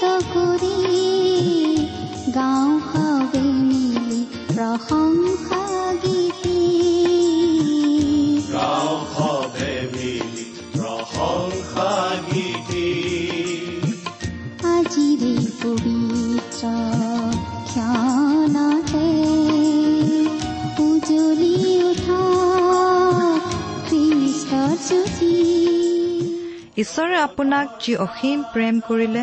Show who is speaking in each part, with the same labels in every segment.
Speaker 1: কৰি গাঁও হাবে মিলি প্ৰশংসা গীতি আজিৰে পবিত্ৰ ক্ষণতে উজলি উঠা খ্ৰীষ্টৰ জ্যোতি
Speaker 2: ঈশ্বৰে আপোনাক যি অসীম প্ৰেম কৰিলে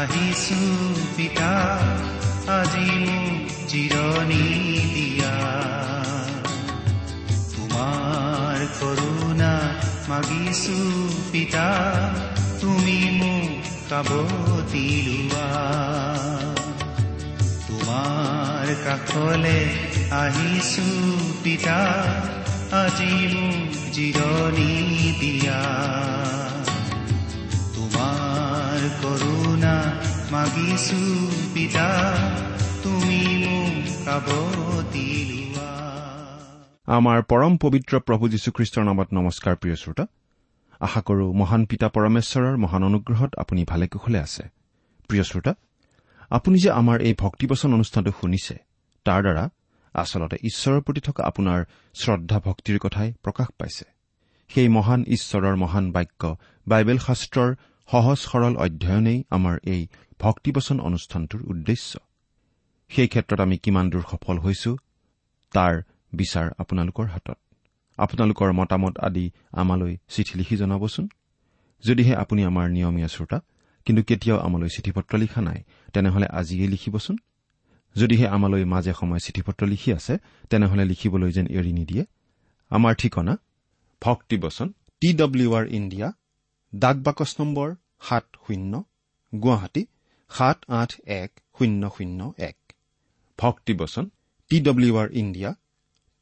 Speaker 3: আহিছো পিতা আজি মোক জিৰণি দিয়া তোমাৰ কৰোণা মাগিছো পিতা তুমি মোক কাবতি লোৱা তোমাৰ কাষলে আহিছো পিতা আজি মোক জিৰণি দিয়া কৰোণা মাগিছো পিতা তুমি মোক
Speaker 4: আমাৰ পৰম পবিত্ৰ প্ৰভু যীশুখ্ৰীষ্টৰ নামত নমস্কাৰ প্ৰিয় শ্ৰোতা। আশা কৰো মহান পিতা পৰমেশ্বৰৰ মহান অনুগ্ৰহত আপুনি ভালে কুশলে আছে। প্ৰিয় শ্ৰোতা আপুনি যে আমাৰ এই ভক্তিবচন অনুষ্ঠানটো শুনিছে তাৰ দ্বাৰা আচলতে ঈশ্বৰৰ প্ৰতি থকা আপোনাৰ শ্ৰদ্ধা ভক্তিৰ কথাই প্ৰকাশ পাইছে। সেই মহান ঈশ্বৰৰ মহান বাক্য বাইবেল শাস্ত্ৰৰ সহজ সৰল অধ্যয়নেই আমাৰ এই ভক্তিবচন অনুষ্ঠানটোৰ উদ্দেশ্য। সেই ক্ষেত্ৰত আমি কিমান দূৰ সফল হৈছো তাৰ বিচাৰ আপোনালোকৰ হাতত। আপোনালোকৰ মতামত আদি আমালৈ চিঠি লিখি জনাবচোন। যদিহে আপুনি আমাৰ নিয়মীয়া শ্ৰোতা কিন্তু কেতিয়াও আমালৈ চিঠি পত্ৰ লিখা নাই তেনেহলে আজিয়েই লিখিবচোন। যদিহে আমালৈ মাজে সময়ে চিঠি পত্ৰ লিখি আছে তেনেহলে লিখিবলৈ যেন এৰি নিদিয়ে। আমাৰ ঠিকনা ভক্তিবচন টি ডব্লিউ আৰ ইণ্ডিয়া ডাক বাকচ নম্বৰ সাত শূন্য গুৱাহাটী সাত আঠ এক শূন্য শূন্য এক। ভক্তিবচন T W R India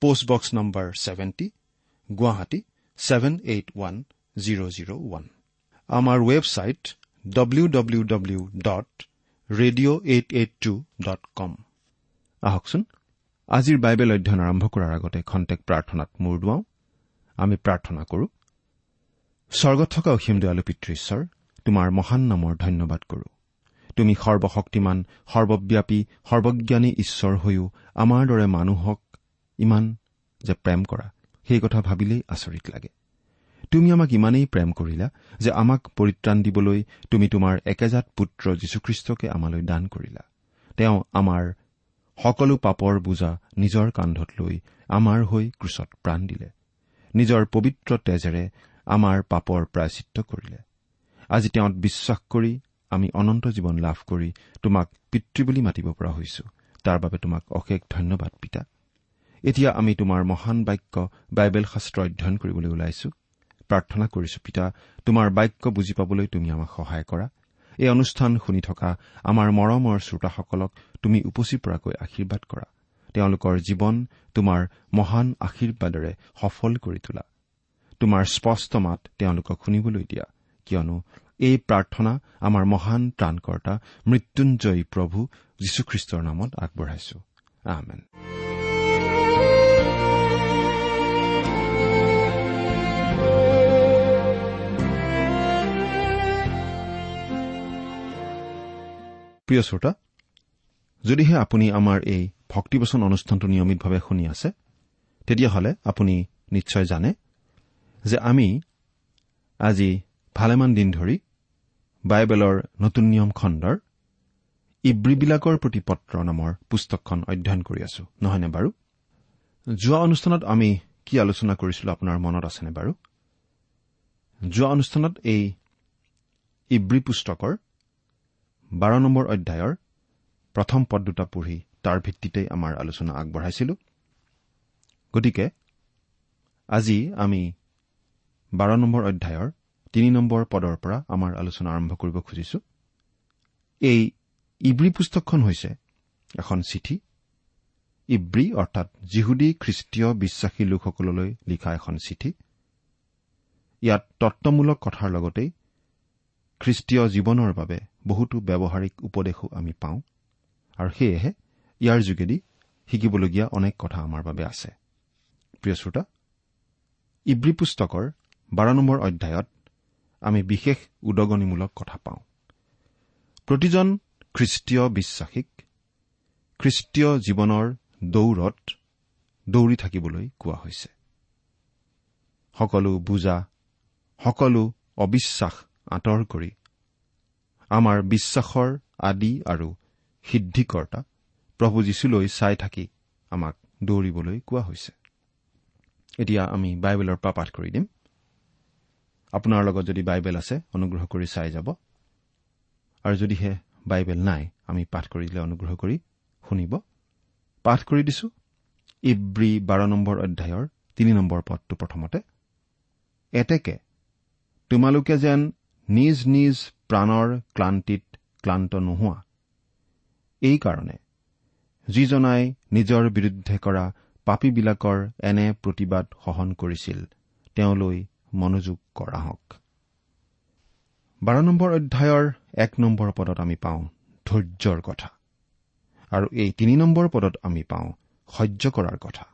Speaker 4: postbox number seventy Guwahati seven eight one zero' zero' one. আমাৰ website W W W dot radio' eight eight two dot com আহকচোন আজিৰ বাইবেল অধ্যয়ন আৰম্ভ কৰাৰ আগতে খন্তেক প্ৰাৰ্থনাত মূৰ দুৱাওঁ। আমি প্ৰাৰ্থনা কৰো স্বৰ্গত থকা অসীম দয়ালু পিতৃশ্বৰ তোমাৰ মহান নামৰ ধন্যবাদ কৰো। তুমি সৰ্বশক্তিমান সৰ্বব্যাপী সৰ্বজ্ঞানী ঈশ্বৰ হৈও আমাৰ দৰে মানুহক ইমান যে প্ৰেম কৰা সেই কথা ভাবিলেই আচৰিত লাগে। তুমি আমাক ইমানেই প্ৰেম কৰিলা যে আমাক পৰিত্ৰাণ দিবলৈ তুমি তোমাৰ একেজাত পুত্ৰ যীশুখ্ৰীষ্টকে আমালৈ দান কৰিলা। তেওঁ আমাৰ সকলো পাপৰ বোজা নিজৰ কান্ধত লৈ আমাৰ হৈ ক্ৰুচত প্ৰাণ দিলে। নিজৰ পবিত্ৰ তেজেৰে আমাৰ পাপৰ প্ৰায়চিত্ৰ কৰিলে। আজি তেওঁত বিশ্বাস কৰি আমি অনন্ত জীৱন লাভ কৰি তোমাক পিতৃ বুলি মাতিব পৰা হৈছো। তাৰ বাবে তোমাক অশেষ ধন্যবাদ পিতা। এতিয়া আমি তোমাৰ মহান বাক্য বাইবেল শাস্ত্ৰ অধ্যয়ন কৰিবলৈ ওলাইছো। প্ৰাৰ্থনা কৰিছো পিতা তোমাৰ বাক্য বুজি পাবলৈ তুমি আমাক সহায় কৰা। এই অনুষ্ঠান শুনি থকা আমাৰ মৰমৰ শ্ৰোতাসকলক তুমি উপচি পৰাকৈ আশীৰ্বাদ কৰা। তেওঁলোকৰ জীৱন তোমাৰ মহান আশীৰ্বাদেৰে সফল কৰি তোলা। তোমাৰ স্পষ্ট মাত তেওঁলোকক শুনিবলৈ দিয়া। কিয়নো এই প্ৰাৰ্থনা আমাৰ মহান ত্ৰাণকৰ্তা মৃত্যুঞ্জয়ী প্ৰভু যীশুখ্ৰীষ্টৰ নামত আগবঢ়াইছো। প্ৰিয় শ্ৰোতা যদিহে আপুনি আমাৰ এই ভক্তিবচন অনুষ্ঠানটো নিয়মিতভাৱে শুনি আছে তেতিয়াহ'লে আপুনি নিশ্চয় জানে যে আমি আজি ভালেমান দিন ধৰি বাইবেলৰ নতুন নিয়ম খণ্ডৰ ইব্ৰীবিলাকৰ প্ৰতি পত্ৰ নামৰ পুস্তকখন অধ্যয়ন কৰি আছো। নহয়নে বাৰু? যোৱা অনুষ্ঠানত আমি কি আলোচনা কৰিছিলো আপোনাৰ মনত আছেনে বাৰু? যোৱা অনুষ্ঠানত এই ইব্ৰী পুস্তকৰ বাৰ নম্বৰ অধ্যায়ৰ প্ৰথম পদ দুটা পঢ়ি তাৰ ভিত্তিতেই আমাৰ আলোচনা আগবঢ়াইছিলো। গতিকে আজি আমি বাৰ নম্বৰ অধ্যায়ৰ তিনি নম্বৰ পদৰ পৰা আমাৰ আলোচনা আৰম্ভ কৰিব খুজিছো। এই ইব্ৰী পুস্তকখন হৈছে এখন চিঠি। ইব্ৰী অৰ্থাৎ জিহুদী খ্ৰীষ্টীয় বিশ্বাসী লোকসকললৈ লিখা এখন চিঠি। ইয়াত তত্বমূলক কথাৰ লগতেই খ্ৰীষ্টীয় জীৱনৰ বাবে বহুতো ব্যৱহাৰিক উপদেশো আমি পাওঁ আৰু সেয়েহে ইয়াৰ যোগেদি শিকিবলগীয়া অনেক কথা আমাৰ বাবে আছে। প্ৰিয় শ্ৰোতা ইব্ৰী পুস্তকৰ বাৰ নম্বৰ অধ্যায়ত আমি বিশেষ উদগনিমূলক কথা পাওঁ। প্ৰতিজন খ্ৰীষ্টীয় বিশ্বাসীক খ্ৰীষ্টীয় জীৱনৰ দৌৰত দৌৰি থাকিবলৈ কোৱা হৈছে। সকলো বুজা সকলো অবিশ্বাস আঁতৰ কৰি আমাৰ বিশ্বাসৰ আদি আৰু সিদ্ধিকৰ্তা প্ৰভু যীশুলৈ চাই থাকি আমাক দৌৰিবলৈ কোৱা হৈছে। এতিয়া আমি বাইবেলৰ পৰা পাঠ কৰি দিম। আপোনাৰ লগত যদি বাইবেল আছে অনুগ্ৰহ কৰি চাই যাব। আৰু যদিহে বাইবেল নাই আমি পাঠ কৰি দিলে অনুগ্ৰহ কৰি শুনিব। পাঠ কৰি দিছো। ইব্ৰী বাৰ নম্বৰ অধ্যায়ৰ তিনি নম্বৰ পদটো প্ৰথমতে। এতেকে তোমালোকে যেন নিজ নিজ প্ৰাণৰ ক্লান্তিত ক্লান্ত নোহোৱা। এইকাৰণে যিজনাই নিজৰ বিৰুদ্ধে কৰা পাপীবিলাকৰ এনে প্ৰতিবাদ সহন কৰিছিল তেওঁলৈ মনোযোগ কৰা হওক। বাৰ নম্বৰ অধ্যায়ৰ এক নম্বৰ পদত আমি পাওঁ ধৈৰ্যৰ কথা। আৰু এই তিনি নম্বৰ পদত আমি পাওঁ সহ্য কৰাৰ কথা।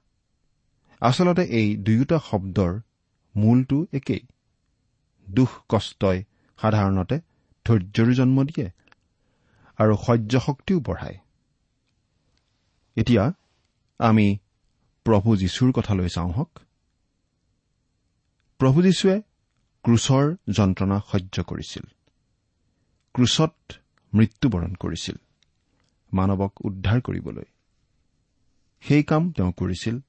Speaker 4: আচলতে এই দুয়োটা শব্দৰ মূলটো একেই। দুখ কষ্টই সাধাৰণতে ধৈৰ্যৰো জন্ম দিয়ে আৰু সহ্য শক্তিও বঢ়ায়। এতিয়া আমি প্ৰভু যীশুৰ কথালৈ চাওঁ হওক। প্ৰভু যীশুৱে ক্ৰুচৰ যন্ত্ৰণা সহ্য কৰিছিল। ক্ৰুচত মৃত্যুবৰণ কৰিছিল মানৱক উদ্ধাৰ কৰিবলৈ। সেই কাম তেওঁ কৰিছিল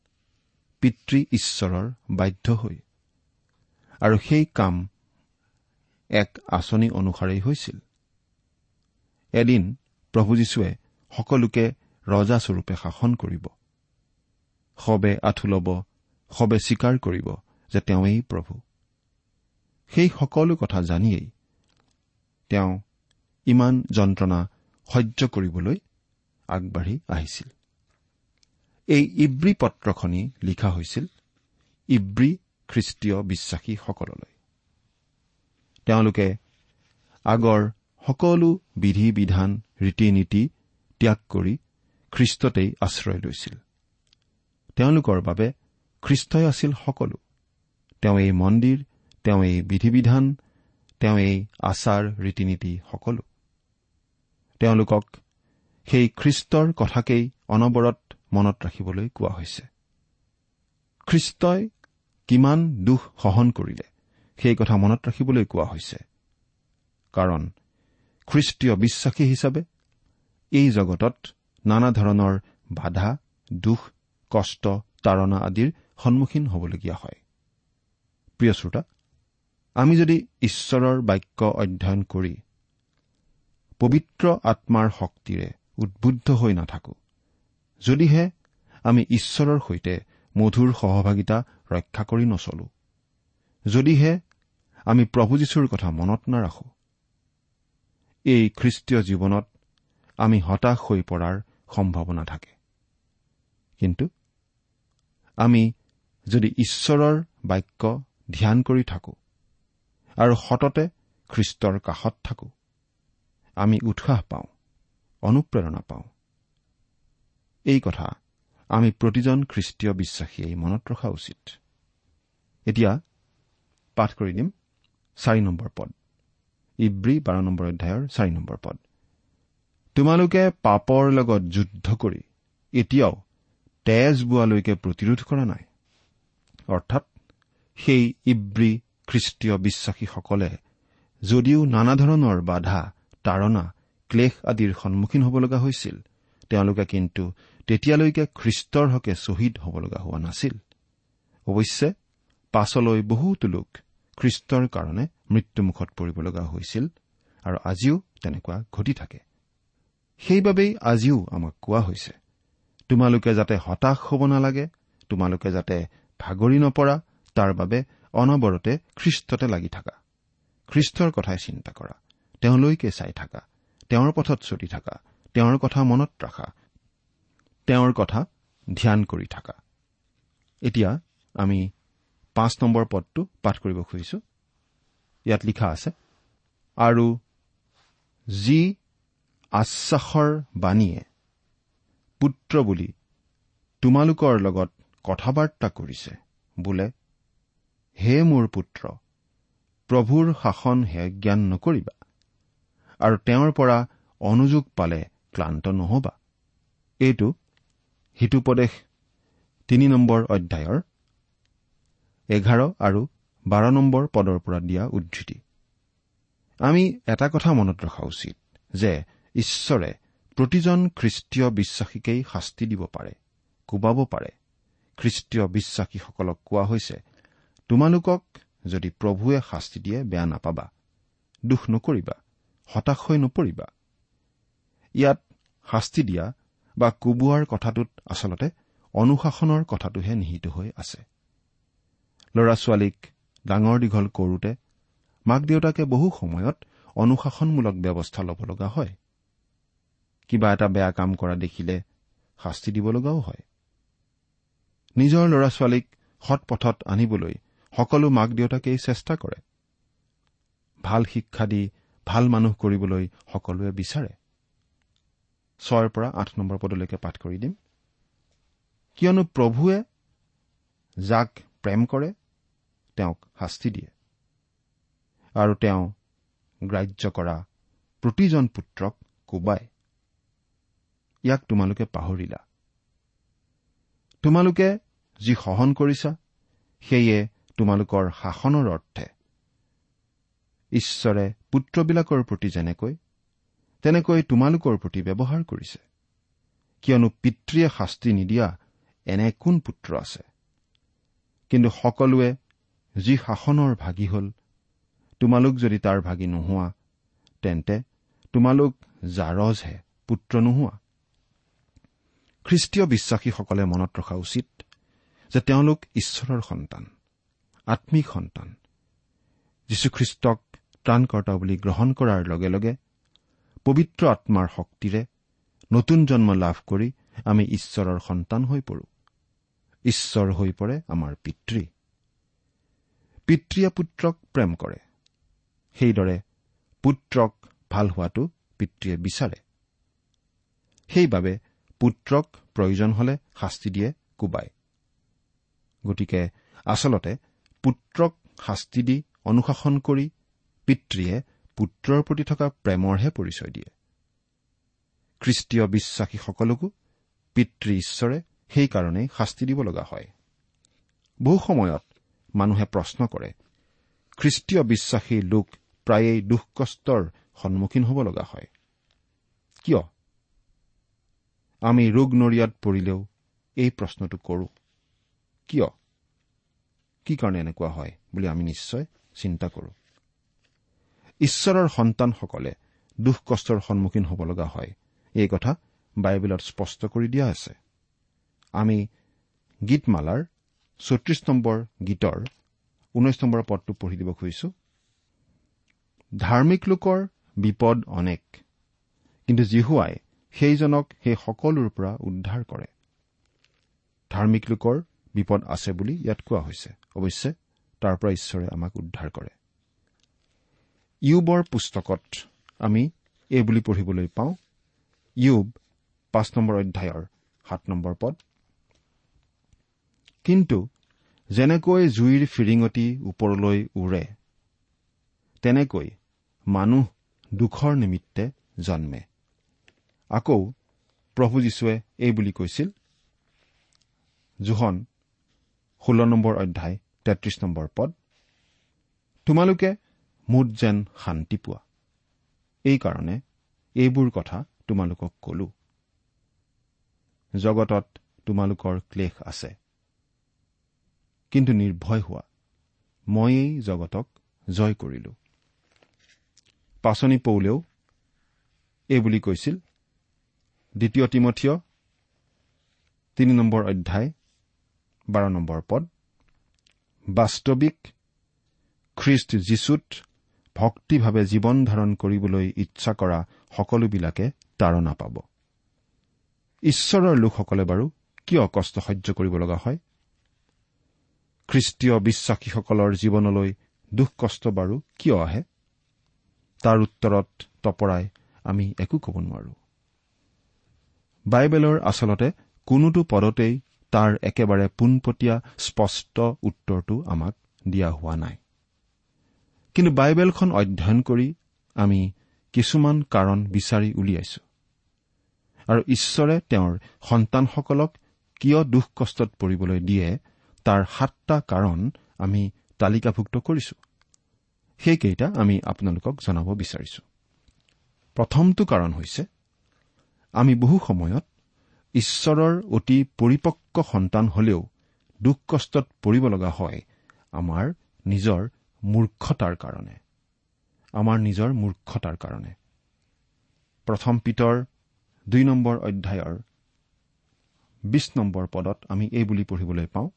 Speaker 4: পিতৃ ঈশ্বৰৰ বাধ্য হৈ। আৰু সেই কাম এক আঁচনি অনুসাৰেই হৈছিল। এদিন প্ৰভু যীশুৱে সকলোকে ৰজাস্বৰূপে শাসন কৰিব। সবে আঁঠু ল'ব সবে স্বীকাৰ কৰিব। যে তেওঁৱেই প্ৰভু। সেই সকলো কথা জানিয়েই তেওঁ ইমান যন্ত্ৰণা সহ্য কৰিবলৈ আগবাঢ়ি আহিছিল। এই ইব্ৰী পত্ৰখনি লিখা হৈছিল ইব্ৰী খ্ৰীষ্টীয় বিশ্বাসীসকললৈ। তেওঁলোকে আগৰ সকলো বিধি বিধান ৰীতি নীতি ত্যাগ কৰি খ্ৰীষ্টতেই আশ্ৰয় লৈছিল। তেওঁলোকৰ বাবে খ্ৰীষ্টই আছিল সকলো। তেওঁ এই মন্দিৰ তেওঁ এই বিধি বিধান তেওঁ এই আচাৰ ৰীতি নীতি সকলো। তেওঁলোকক সেই খ্ৰীষ্টৰ কথাকেই অনবৰত মনত ৰাখিবলৈ কোৱা হৈছে। খ্ৰীষ্টই কিমান দুখ সহন কৰিলে সেই কথা মনত ৰাখিবলৈ কোৱা হৈছে। কাৰণ খ্ৰীষ্টীয় বিশ্বাসী হিচাপে এই জগতত নানা ধৰণৰ বাধা দুখ কষ্ট তাৰণা আদিৰ সন্মুখীন হ'বলগীয়া হয়। প্ৰিয় শ্ৰোতা আমি যদি ঈশ্বৰৰ বাক্য অধ্যয়ন কৰি পবিত্ৰ আত্মাৰ শক্তিৰে উদ্বুদ্ধ হৈ নাথাকো যদিহে আমি ঈশ্বৰৰ সৈতে মধুৰ সহভাগিতা ৰক্ষা কৰি নচলো যদিহে আমি প্ৰভু যীশুৰ কথা মনত নাৰাখো এই খ্ৰীষ্টীয় জীৱনত আমি হতাশ হৈ পৰাৰ সম্ভাৱনা থাকে। কিন্তু আমি যদি ঈশ্বৰৰ বাক্য ধ্যান কৰি থাকো। আৰু সততে খ্ৰীষ্টৰ কাষত থাকো। আমি উৎসাহ পাওঁ অনুপ্ৰেৰণা পাওঁ। এই কথা আমি প্ৰতিজন খ্ৰীষ্টীয় বিশ্বাসীয়ে মনত ৰখা উচিত। এতিয়া পাঠ কৰি দিম চাৰি নম্বৰ পদ। ইব্ৰী বাৰ নম্বৰ অধ্যায়ৰ চাৰি নম্বৰ পদ। তোমালোকে পাপৰ লগত যুদ্ধ কৰি এতিয়াও তেজ বোৱালৈকে প্ৰতিৰোধ কৰা নাই। অৰ্থাৎ সেই ইব্ৰী খ্ৰীষ্টীয় বিশ্বাসীসকলে যদিও নানা ধৰণৰ বাধা তাৰণা ক্লেশ আদিৰ সন্মুখীন হ'ব লগা হৈছিল তেওঁলোকে কিন্তু তেতিয়ালৈকে খ্ৰীষ্টৰ হকে শ্বহীদ হ'ব লগা হোৱা নাছিল। অৱশ্যে পাছলৈ বহুতো লোক খ্ৰীষ্টৰ কাৰণে মৃত্যুমুখত পৰিব লগা হৈছিল আৰু আজিও তেনেকুৱা ঘটি থাকে। সেইবাবেই আজিও আমাক কোৱা হৈছে তোমালোকে যাতে হতাশ হ'ব নালাগে তোমালোকে যাতে ভাগৰি নপৰা তাৰ বাবে অনবৰতে খ্ৰীষ্টতে লাগি থাকা। খ্ৰীষ্টৰ কথাই চিন্তা কৰা। তেওঁলৈকে চাই থাকা। তেওঁৰ পথত চলি থাকা। তেওঁৰ কথা মনত ৰাখা। তেওঁৰ কথা ধ্যান কৰি থাকা। এতিয়া আমি পাঁচ নম্বৰ পদটো পাঠ কৰিব খুজিছো। ইয়াত লিখা আছে আৰু যি আশ্বাসৰ বাণীয়ে পুত্ৰ বুলি তোমালোকৰ লগত কথা বাৰ্তা কৰিছে বোলে হে মোৰ পুত্ৰ প্ৰভুৰ শাসন হে জ্ঞান নকৰিবা আৰু তেওঁৰ পৰা অনুযোগ পালে ক্লান্ত নহবা। এইটো হিতুপদেশ তিনি নম্বৰ অধ্যায়ৰ এঘাৰ আৰু বাৰ নম্বৰ পদৰ পৰা দিয়া উদ্ধৃতি। আমি এটা কথা মনত ৰখা উচিত যে ঈশ্বৰে প্ৰতিজন খ্ৰীষ্টীয় বিশ্বাসীকেই শাস্তি দিব পাৰে কোবাব পাৰে। খ্ৰীষ্টীয় বিশ্বাসীসকলক কোৱা হৈছে তোমালোকক যদি প্ৰভুৱে শাস্তি দিয়ে বেয়া নাপাবা। দুখ নকৰিবা হতাশ হৈ নপৰিবা। ইয়াত শাস্তি দিয়া বা কোবোৱাৰ কথাটোত আচলতে অনুশাসনৰ কথাটোহে নিহিত হৈ আছে। ল'ৰা ছোৱালীক ডাঙৰ দীঘল কৰোতে মাক দেউতাকে বহু সময়ত অনুশাসনমূলক ব্যৱস্থা ল'ব লগা হয়। কিবা এটা বেয়া কাম কৰা দেখিলে শাস্তি দিব লগাও হয়। নিজৰ ল'ৰা ছোৱালীক সৎ পথত আনিবলৈ সকলো মাক দেউতাকেই চেষ্টা কৰে। ভাল শিক্ষা দি ভাল মানুহ কৰিবলৈ সকলোৱে বিচাৰে। ছয়ৰ পৰা আঠ নম্বৰ পদলৈকে পাঠ কৰি দিম। কিয়নো প্ৰভুৱে যাক প্ৰেম কৰে তেওঁক শাস্তি দিয়ে। আৰু তেওঁ গ্ৰাহ্য কৰা প্ৰতিজন পুত্ৰক কোবায়। ইয়াক তোমালোকে পাহৰিলা। তোমালোকে যি সহন কৰিছা সেয়ে তোমালোকৰ শাসনৰ অৰ্থে। ঈশ্বৰে পুত্ৰবিলাকৰ প্ৰতি যেনেকৈ তেনেকৈ তোমালোকৰ প্ৰতি ব্যৱহাৰ কৰিছে। কিয়নো পিতৃয়ে শাস্তি নিদিয়া এনে কোন পুত্ৰ আছে? কিন্তু সকলোৱে যি শাসনৰ ভাগি হ'ল তোমালোক যদি তাৰ ভাগি নোহোৱা তেন্তে তোমালোক জাৰজহে পুত্ৰ নোহোৱা। খ্ৰীষ্টীয় বিশ্বাসীসকলে মনত ৰখা উচিত যে তেওঁলোক ঈশ্বৰৰ সন্তান। আম্মিক সন্তান। যীশুখ্ৰীষ্টক ত্ৰাণকৰ্তা বুলি গ্ৰহণ কৰাৰ লগে লগে পবিত্ৰ আত্মাৰ শক্তিৰে নতুন জন্ম লাভ কৰি আমি ঈশ্বৰৰ সন্তান হৈ পৰো। ঈশ্বৰ হৈ পৰে আমাৰ পিতৃ। পিতৃয়ে পুত্ৰক প্ৰেম কৰে। সেইদৰে পুত্ৰক ভাল হোৱাটো পিতৃয়ে বিচাৰে। সেইবাবে পুত্ৰক প্ৰয়োজন হলে শাস্তি দিয়ে কোবাই। গতিকে আচলতে পুত্ৰক শাস্তি দি অনুশাসন কৰি পিতৃয়ে পুত্ৰৰ প্ৰতি থকা প্ৰেমৰহে পৰিচয় দিয়ে। খ্ৰীষ্টীয় বিশ্বাসীসকলকো পিতৃ ঈশ্বৰে সেইকাৰণেই শাস্তি দিব লগা হয়। বহু সময়ত মানুহে প্ৰশ্ন কৰে খ্ৰীষ্টীয় বিশ্বাসী লোক প্ৰায়েই দুখ কষ্টৰ সন্মুখীন হ'ব লগা হয়। কিয়? আমি ৰোগ নৰিয়াত পৰিলেও এই প্ৰশ্নটো কৰো। কিয়? কি কাৰণে এনেকুৱা হয় বুলি আমি নিশ্চয় চিন্তা কৰো। ঈশ্বৰৰ সন্তানসকলে দুখ কষ্টৰ সন্মুখীন হ'ব লগা হয়। এই কথা বাইবেলত স্পষ্ট কৰি দিয়া আছে। আমি গীতমালাৰ চৌত্ৰিশ নম্বৰ গীতৰ ঊনৈশ নম্বৰ পদটো পঢ়ি দিব খুজিছো। ধাৰ্মিক লোকৰ বিপদ অনেক কিন্তু জিহুৱাই সেইজনক সেই সকলোৰ পৰা উদ্ধাৰ কৰে। ধাৰ্মিক লোকৰ বিপদ আছে বুলি ইয়াত কোৱা হৈছে। অৱশ্যে তাৰ পৰা ঈশ্বৰে আমাক উদ্ধাৰ কৰে। ইউবৰ পুস্তকত আমি এই বুলি পঢ়িবলৈ পাওঁ ইউব পাঁচ নম্বৰ অধ্যায়ৰ সাত নম্বৰ পদ। কিন্তু যেনেকৈ জুইৰ ফিৰিঙতি ওপৰলৈ উৰে তেনেকৈ মানুহ দুখৰ নিমিত্তে জন্মে। আকৌ প্ৰভু যীশুৱে এই বুলি কৈছিল জোহন ষোল্ল নম্বৰ অধ্যায় তেত্ৰিশ নম্বৰ পদ। তোমালোকে মুঠ যেন শান্তি পোৱা। এইকাৰণে এইবোৰ কথা তোমালোকক কলো। জগতত তোমালোকৰ ক্লেশ আছে। কিন্তু নিৰ্ভয় হোৱা ময়েই জগতক জয় কৰিলো। পাচনি পৌলেও এইবুলি কৈছিল দ্বিতীয় তিমঠীয় তিনি নম্বৰ অধ্যায় বাৰ নম্বৰ পদ। বাস্তৱিক খ্ৰীষ্ট যীশুত ভক্তিভাৱে জীৱন ধাৰণ কৰিবলৈ ইচ্ছা কৰা সকলোবিলাকে তাৰণা পাব। ঈশ্বৰৰ লোকসকলে বাৰু কিয় কষ্ট সহ্য কৰিব লগা হয়? খ্ৰীষ্টীয় বিশ্বাসীসকলৰ জীৱনলৈ দুখ কষ্ট বাৰু কিয় আহে? তাৰ উত্তৰত তপৰাই আমি একো ক'ব নোৱাৰো। বাইবেলৰ আচলতে কোনোটো পদতেই তাৰ একেবাৰে পোনপটীয়া স্পষ্ট উত্তৰটো আমাক দিয়া হোৱা নাই। কিন্তু বাইবেলখন অধ্যয়ন কৰি আমি কিছুমান কাৰণ বিচাৰি উলিয়াইছো। আৰু ঈশ্বৰে তেওঁৰ সন্তানসকলক কিয় দুখ কষ্টত পৰিবলৈ দিয়ে তাৰ সাতটা কাৰণ আমি তালিকাভুক্ত কৰিছো। সেইকেইটা আমি আপোনালোকক জনাব বিচাৰিছো। প্ৰথমটো কাৰণ হৈছে আমি বহু সময়ত ঈশ্বৰৰ অতি পৰিপক্ক সন্তান হলেও দুখ কষ্টত পৰিব লগা হয় আমাৰ নিজৰ মূৰ্খতাৰ কাৰণে। আমাৰ নিজৰ মূৰ্খতাৰ কাৰণে। প্ৰথম পিতৰ দুই নম্বৰ অধ্যায়ৰ বিশ নম্বৰ পদত আমি এই বুলি পঢ়িবলৈ পাওঁ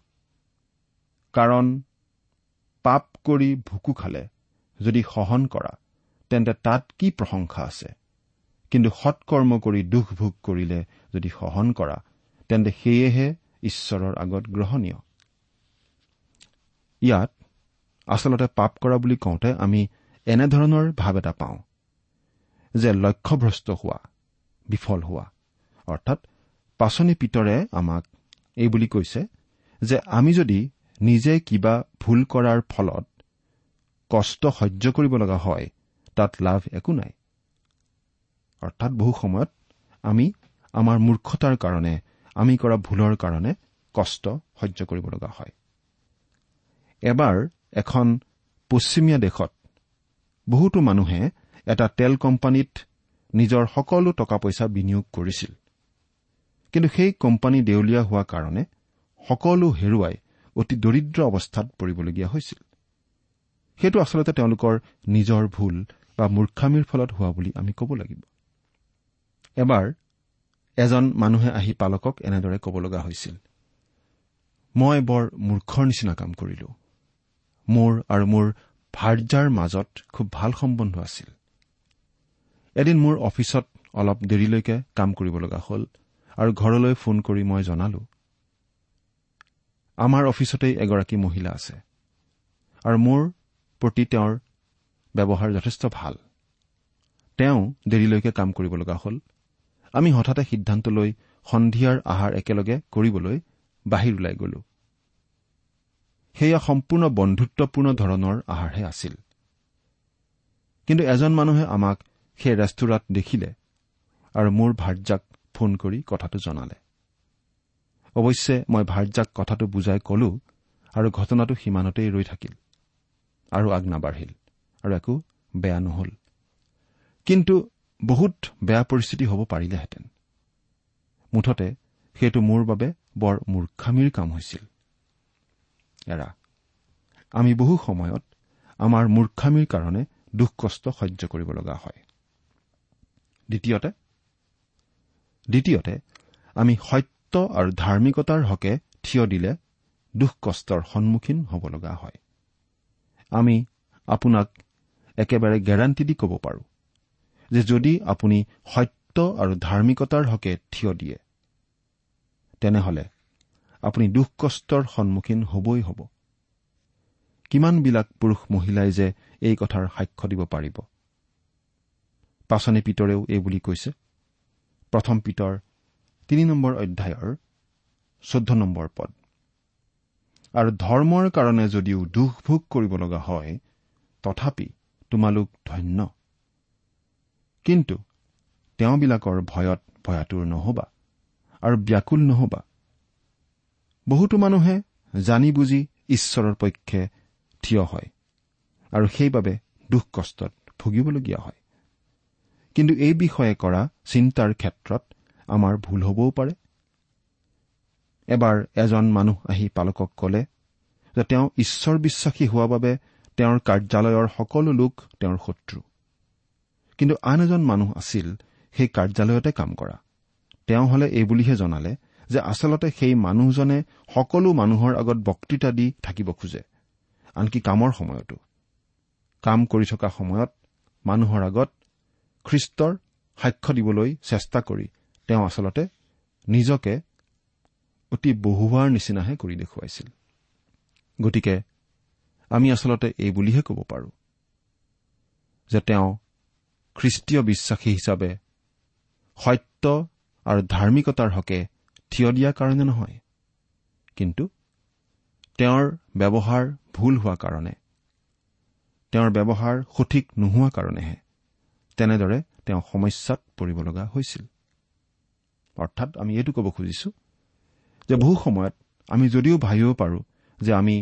Speaker 4: কাৰণ পাপ কৰি ভুকু খালে যদি সহন কৰা তেন্তে তাত কি প্ৰশংসা আছে? কিন্তু সৎকৰ্ম কৰি দুখ ভোগ কৰিলে যদি সহন কৰা তেন্তে সেয়েহে ঈশ্বৰৰ আগত গ্ৰহণীয়। ইয়াত আচলতে পাপ কৰা বুলি কওঁতে আমি এনেধৰণৰ ভাৱ এটা পাওঁ যে লক্ষ্যভ্ৰষ্ট হোৱা বিফল হোৱা অৰ্থাৎ পাচনি পিতৰে আমাক এই বুলি কৈছে যে আমি যদি নিজে কিবা ভুল কৰাৰ ফলত কষ্ট সহ্য কৰিব লগা হয় তাত লাভ একো নাই। অৰ্থাৎ বহু সময়ত আমি আমাৰ মূৰ্খতাৰ কাৰণে আমি কৰা ভুলৰ কাৰণে কষ্ট সহ্য কৰিব লগা হয়। এবাৰ এখন পশ্চিমীয়া দেশত বহুতো মানুহে এটা তেল কোম্পানীত নিজৰ সকলো টকা পইচা বিনিয়োগ কৰিছিল। কিন্তু সেই কোম্পানী দেউলীয়া হোৱা কাৰণে সকলো হেৰুৱাই অতি দৰিদ্ৰ অৱস্থাত পৰিবলগীয়া হৈছিল। সেইটো আচলতে তেওঁলোকৰ নিজৰ ভুল বা মূৰ্খামীৰ ফলত হোৱা বুলি আমি ক'ব লাগিব। এবাৰ এজন মানুহে আহি পালকক এনেদৰে ক'ব লগা হৈছিল মই বৰ মূৰ্খৰ নিচিনা কাম কৰিলো। মোৰ আৰু মোৰ ভাৰ্যাৰ মাজত খুব ভাল সম্বন্ধ আছিল। এদিন মোৰ অফিচত অলপ দেৰিলৈকে কাম কৰিব লগা হ'ল আৰু ঘৰলৈ ফোন কৰি মই জনালো আমাৰ অফিচতেই এগৰাকী মহিলা আছে আৰু মোৰ প্ৰতি তেওঁৰ ব্যৱহাৰ যথেষ্ট ভাল। তেওঁ দেৰিলৈকে কাম কৰিব লগা হ'ল আমি হঠাতে সিদ্ধান্ত লৈ সন্ধিয়াৰ আহাৰ একেলগে কৰিবলৈ বাহিৰ ওলাই গলো। সেয়া সম্পূৰ্ণ বন্ধুত্বপূৰ্ণ ধৰণৰ আহাৰহে আছিল। কিন্তু এজন মানুহে আমাক সেই ৰেষ্টুৰাত দেখিলে আৰু মোৰ ভাৰ্যাক ফোন কৰি কথাটো জনালে। অৱশ্যে মই ভাৰ্যাক কথাটো বুজাই কলো আৰু ঘটনাটো সিমানতেই ৰৈ থাকিল আৰু আগ নাবাঢ়িল আৰু একো বেয়া নহল। কিন্তু বহুত বেয়া পৰিস্থিতি হ'ব পাৰিলেহেঁতেন। মুঠতে সেইটো মোৰ বাবে বৰ মূৰ্খামীৰ কাম হৈছিল। এৰা আমি বহু সময়ত আমাৰ মূৰ্খামীৰ কাৰণে দুখ কষ্ট সহ্য কৰিব লগা হয়। দ্বিতীয়তে দ্বিতীয়তে আমি সত্য আৰু ধাৰ্মিকতাৰ হকে থিয় দিলে দুখ কষ্টৰ সন্মুখীন হ'ব লগা হয়। আমি আপোনাক একেবাৰে গেৰাণ্টি দি ক'ব পাৰোঁ। যে যদি আপুনি সত্য আৰু ধাৰ্মিকতাৰ হকে থিয় দিয়ে তেনেহলে আপুনি দুখ কষ্টৰ সন্মুখীন হবই হ'ব। কিমানবিলাক পুৰুষ মহিলাই যে এই কথাৰ সাক্ষ্য দিব পাৰিব? পাচনি পিতৰেও এই বুলি কৈছে। প্ৰথম পিতৰ তিনি নম্বৰ অধ্যায়ৰ চৈধ্য নম্বৰ পদ। আৰু ধৰ্মৰ কাৰণে যদিও দুখ ভোগ কৰিব লগা হয় তথাপি তোমালোক ধন্য। কিন্তু তেওঁবিলাকৰ ভয়ত ভয়াতুৰ নহবা আৰু ব্যাকুল নহবা। বহুতো মানুহে জানি বুজি ঈশ্বৰৰ পক্ষে থিয় হয় আৰু সেইবাবে দুখ কষ্টত ভুগিবলগীয়া হয়। কিন্তু এই বিষয়ে কৰা চিন্তাৰ ক্ষেত্ৰত আমাৰ ভুল হ'বও পাৰে। এবাৰ এজন মানুহ আহি পালকক কলে যে তেওঁ ঈশ্বৰ বিশ্বাসী হোৱা বাবে তেওঁৰ কাৰ্যালয়ৰ সকলো লোক তেওঁৰ শত্ৰু। কিন্তু আন এজন মানুহ আছিল সেই কাৰ্যালয়তে কাম কৰা। তেওঁ হলে এই বুলিহে জনালে যে আচলতে সেই মানুহজনে সকলো মানুহৰ আগত বক্তৃতা দি থাকিব খোজে আনকি কামৰ সময়তো। কাম কৰি থকা সময়ত মানুহৰ আগত খ্ৰীষ্টৰ সাক্ষ্য দিবলৈ চেষ্টা কৰি তেওঁ আচলতে নিজকে অতি বহুৱাৰ নিচিনাহে কৰি দেখুৱাইছিল। গতিকে আমি আচলতে এই বুলিহে ক'ব পাৰোঁ যে তেওঁ খ্ৰীষ্টীয় বিশ্বাসী হিচাপে সত্য আৰু ধাৰ্মিকতাৰ হকে থিয় দিয়াৰ কাৰণে নহয়। কিন্তু তেওঁৰ ব্যৱহাৰ ভুল হোৱা কাৰণে তেওঁৰ ব্যৱহাৰ সঠিক নোহোৱা কাৰণেহে তেনেদৰে তেওঁ সমস্যাত পৰিব লগা হৈছিল। অৰ্থাৎ আমি এইটো ক'ব খুজিছো যে বহু সময়ত আমি যদিও ভাবিব পাৰোঁ যে আমি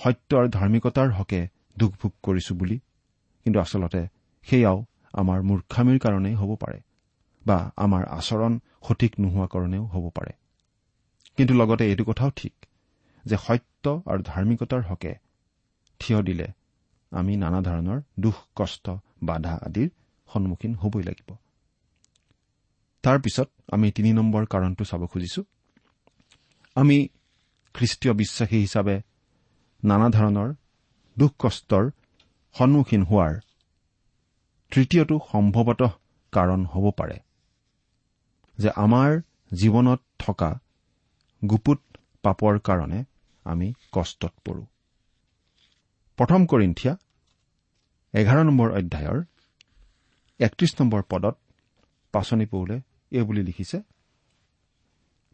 Speaker 4: সত্য আৰু ধাৰ্মিকতাৰ হকে দুখ ভোগ কৰিছো বুলি কিন্তু আচলতে সেয়াও আমাৰ মূৰ্খামীৰ কাৰণেই হ'ব পাৰে বা আমাৰ আচৰণ সঠিক নোহোৱা কাৰণেও হ'ব পাৰে। কিন্তু লগতে এইটো কথাও ঠিক যে সত্য আৰু ধাৰ্মিকতাৰ হকে থিয় দিলে আমি নানা ধৰণৰ দুখ কষ্ট বাধা আদিৰ সন্মুখীন হ'বই লাগিব। তাৰ পিছত আমি তিনি নম্বৰ কাৰণটো চাব খুজিছো। আমি খ্ৰীষ্টীয় বিশ্বাসী হিচাপে নানা ধৰণৰ দুখ কষ্টৰ সন্মুখীন হোৱাৰ তৃতীয়টো সম্ভৱতঃ কাৰণ হ'ব পাৰে যে আমাৰ জীৱনত থকা গুপুত পাপৰ কাৰণে আমি কষ্টত পৰো। প্ৰথম কৰিন্ঠিয়া এঘাৰ নম্বৰ অধ্যায়ৰ একত্ৰিশ নম্বৰ পদত পাচনি পৌলে এই বুলি লিখিছে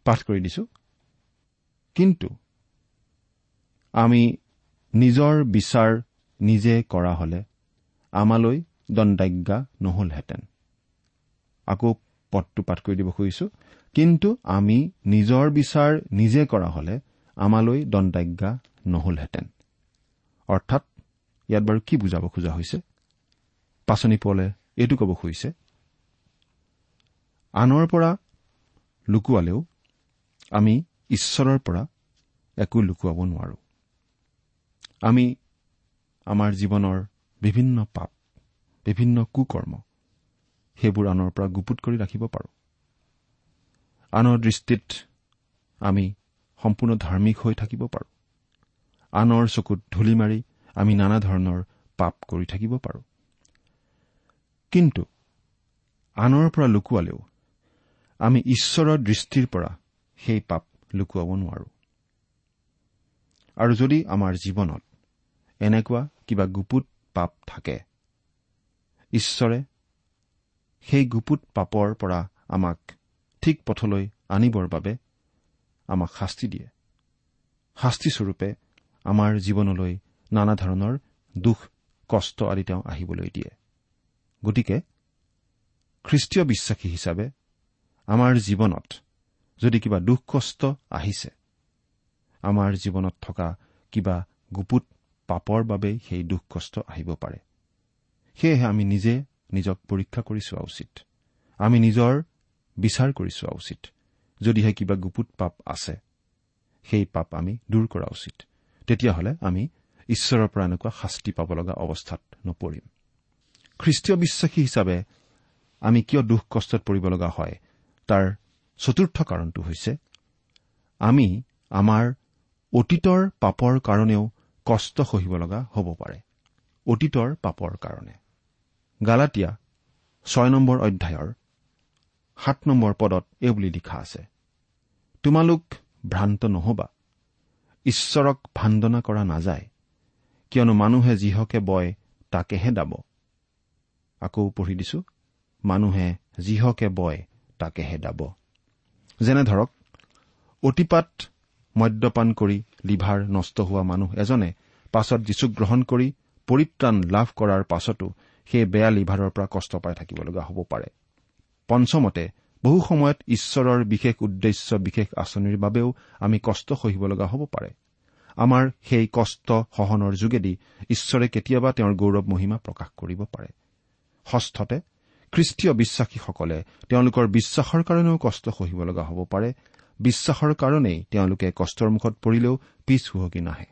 Speaker 4: পাঠ কৰি দিছো কিন্তু আমি নিজৰ বিচাৰ নিজে কৰা হলে আমালৈ দণ্ডাজ্ঞা নহলহেঁতেন। আকৌ পদটো পাঠ কৰি দিব খুজিছো। কিন্তু আমি নিজৰ বিচাৰ নিজে কৰা হলে আমালৈ দণ্ডাজ্ঞা নহলহেঁতেন। অৰ্থাৎ ইয়াত বাৰু কি বুজাব খোজা হৈছে? পাচনি পলে এইটো ক'ব খুজিছে। আনৰ পৰা লুকুৱালেও আমি ঈশ্বৰৰ পৰা একো লুকুৱাব নোৱাৰো। আমি আমাৰ জীৱনৰ বিভিন্ন পাপ বিভিন্ন কুকৰ্ম। সেইবোৰ আনৰ পৰা গুপুত কৰি ৰাখিব পাৰোঁ। আনৰ দৃষ্টিত আমি সম্পূৰ্ণ ধাৰ্মিক হৈ থাকিব পাৰোঁ। আনৰ চকুত ধূলি মাৰি আমি নানা ধৰণৰ পাপ কৰি থাকিব পাৰোঁ। কিন্তু আনৰ পৰা লুকুৱালেও আমি ঈশ্বৰৰ দৃষ্টিৰ পৰা সেই পাপ লুকুৱাব নোৱাৰো। আৰু যদি আমাৰ জীৱনত এনেকুৱা কিবা গুপুত পাপ থাকে ঈশ্বৰে সেই গুপুত পাপৰ পৰা আমাক ঠিক পথলৈ আনিবৰ বাবে আমাক শাস্তি দিয়ে। শাস্তিস্বৰূপে আমাৰ জীৱনলৈ নানা ধৰণৰ দুখ কষ্ট আদি তেওঁ আহিবলৈ দিয়ে। গতিকে খ্ৰীষ্টীয় বিশ্বাসী হিচাপে আমাৰ জীৱনত যদি কিবা দুখ কষ্ট আহিছে আমাৰ জীৱনত থকা কিবা গুপুত পাপৰ বাবেই সেই দুখ কষ্ট আহিব পাৰে। সেয়েহে আমি নিজে নিজক পৰীক্ষা কৰি চোৱা উচিত। আমি নিজৰ বিচাৰ কৰি চোৱা উচিত। যদিহে কিবা গুপুত পাপ আছে সেই পাপ আমি দূৰ কৰা উচিত। তেতিয়াহ'লে আমি ঈশ্বৰৰ পৰা এনেকুৱা শাস্তি পাব লগা অৱস্থাত নপৰিম। খ্ৰীষ্টীয় বিশ্বাসী হিচাপে আমি কিয় দুখ কষ্টত পৰিব লগা হয় তাৰ চতুৰ্থ কাৰণটো হৈছে আমি আমাৰ অতীতৰ পাপৰ কাৰণেও কষ্ট সহিব লগা হ'ব পাৰে। অতীতৰ পাপৰ কাৰণে। গালাটীয়া ছয় নম্বৰ অধ্যায়ৰ সাত নম্বৰ পদত এই বুলি লিখা আছে তোমালোক ভ্ৰান্ত নহবা ঈশ্বৰক ভাণ্ডনা কৰা নাযায় কিয়নো মানুহে যিহকে বয় তাকেহে দাব। আকৌ পঢ়ি দিছো মানুহে যিহকে বয় তাকেহে দাব। যেনে ধৰক অতিপাত মদ্যপান কৰি লিভাৰ নষ্ট হোৱা মানুহ এজনে পাছত যীচুক গ্ৰহণ কৰি পৰিত্ৰাণ লাভ কৰাৰ পাছতো সেই বেয়া লিভাৰৰ পৰা কষ্ট পাই থাকিব লগা হ'ব পাৰে। পঞ্চমতে বহু সময়ত ঈশ্বৰৰ বিশেষ উদ্দেশ্য বিশেষ আঁচনিৰ বাবেও আমি কষ্ট সহিব লগা হ'ব পাৰে। আমাৰ সেই কষ্ট সহনৰ যোগেদি ঈশ্বৰে কেতিয়াবা তেওঁৰ গৌৰৱ মহিমা প্ৰকাশ কৰিব পাৰে। ষষ্ঠতে খ্ৰীষ্টীয় বিশ্বাসীসকলে তেওঁলোকৰ বিশ্বাসৰ কাৰণেও কষ্ট সহিব লগা হ'ব পাৰে। বিশ্বাসৰ কাৰণেই তেওঁলোকে কষ্টৰ মুখত পৰিলেও পিছ হুহকি নাহে।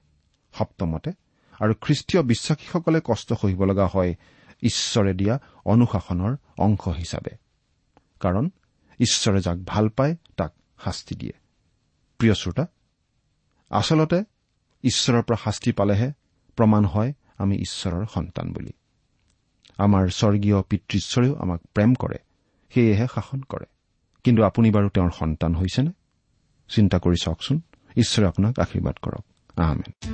Speaker 4: সপ্তমতে আৰু খ্ৰীষ্টীয় বিশ্বাসীসকলে কষ্ট সহিব লগা হয় ঈশ্বৰে দিয়া অনুশাসনৰ অংশ হিচাপে। কাৰণ ঈশ্বৰে যাক ভাল পায় তাক শাস্তি দিয়ে। প্ৰিয় শ্ৰোতা আচলতে ঈশ্বৰৰ পৰা শাস্তি পালেহে প্ৰমাণ হয় আমি ঈশ্বৰৰ সন্তান বুলি। আমাৰ স্বৰ্গীয় পিতৃশ্বৰেও আমাক প্ৰেম কৰে সেয়েহে শাসন কৰে। কিন্তু আপুনি বাৰু তেওঁৰ সন্তান হৈছেনে? চিন্তা কৰি চাওকচোন। ঈশ্বৰে আপোনাক আশীৰ্বাদ কৰক। আহমেদ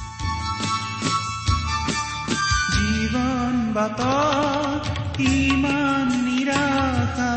Speaker 3: বাটত ইমান নিৰাশা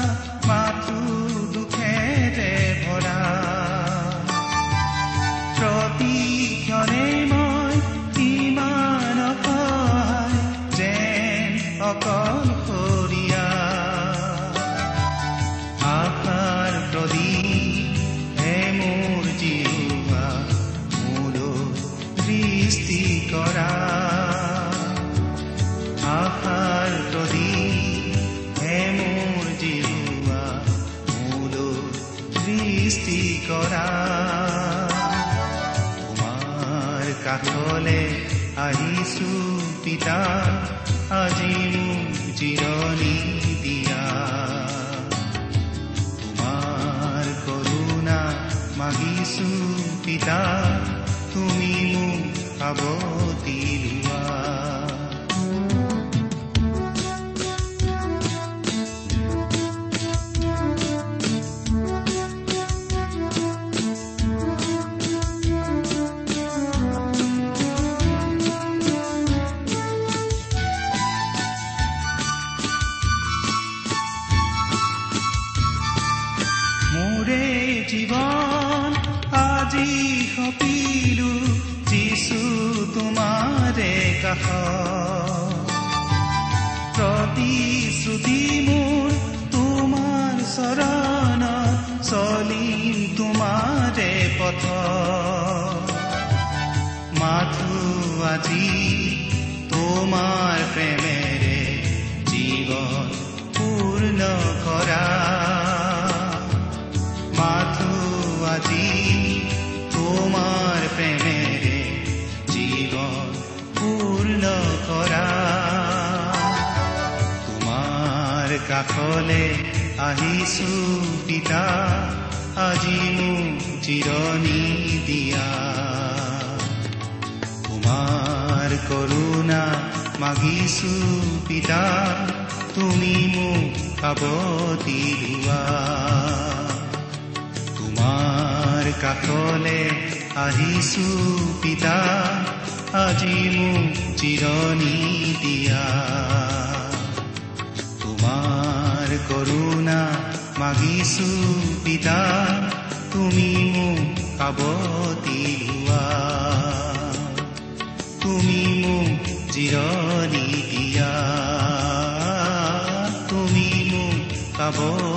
Speaker 3: কাষলে আহিছো পিতা আজি মোক জিৰণি দিয়া। তোমাৰ কৰোণা মাগিছো পিতা তুমি মোক সাৱতি পূৰ্ণ কৰা তোমাৰ কাষলে আহিছো পিতা আজি মোক জিৰণি দিয়া। তোমাৰ কৰোণা মাগিছো পিতা তুমি মোক সাৱতি লোৱা তোমাৰ কাষলে আহিছো পিতা আজি মোক জিৰণি দিয়া তোমাৰ কৰোণা মাগিছো পিতা তুমি মোক কাবতি লোৱা তুমি মোক জিৰণি দিয়া তুমি মোক লোৱা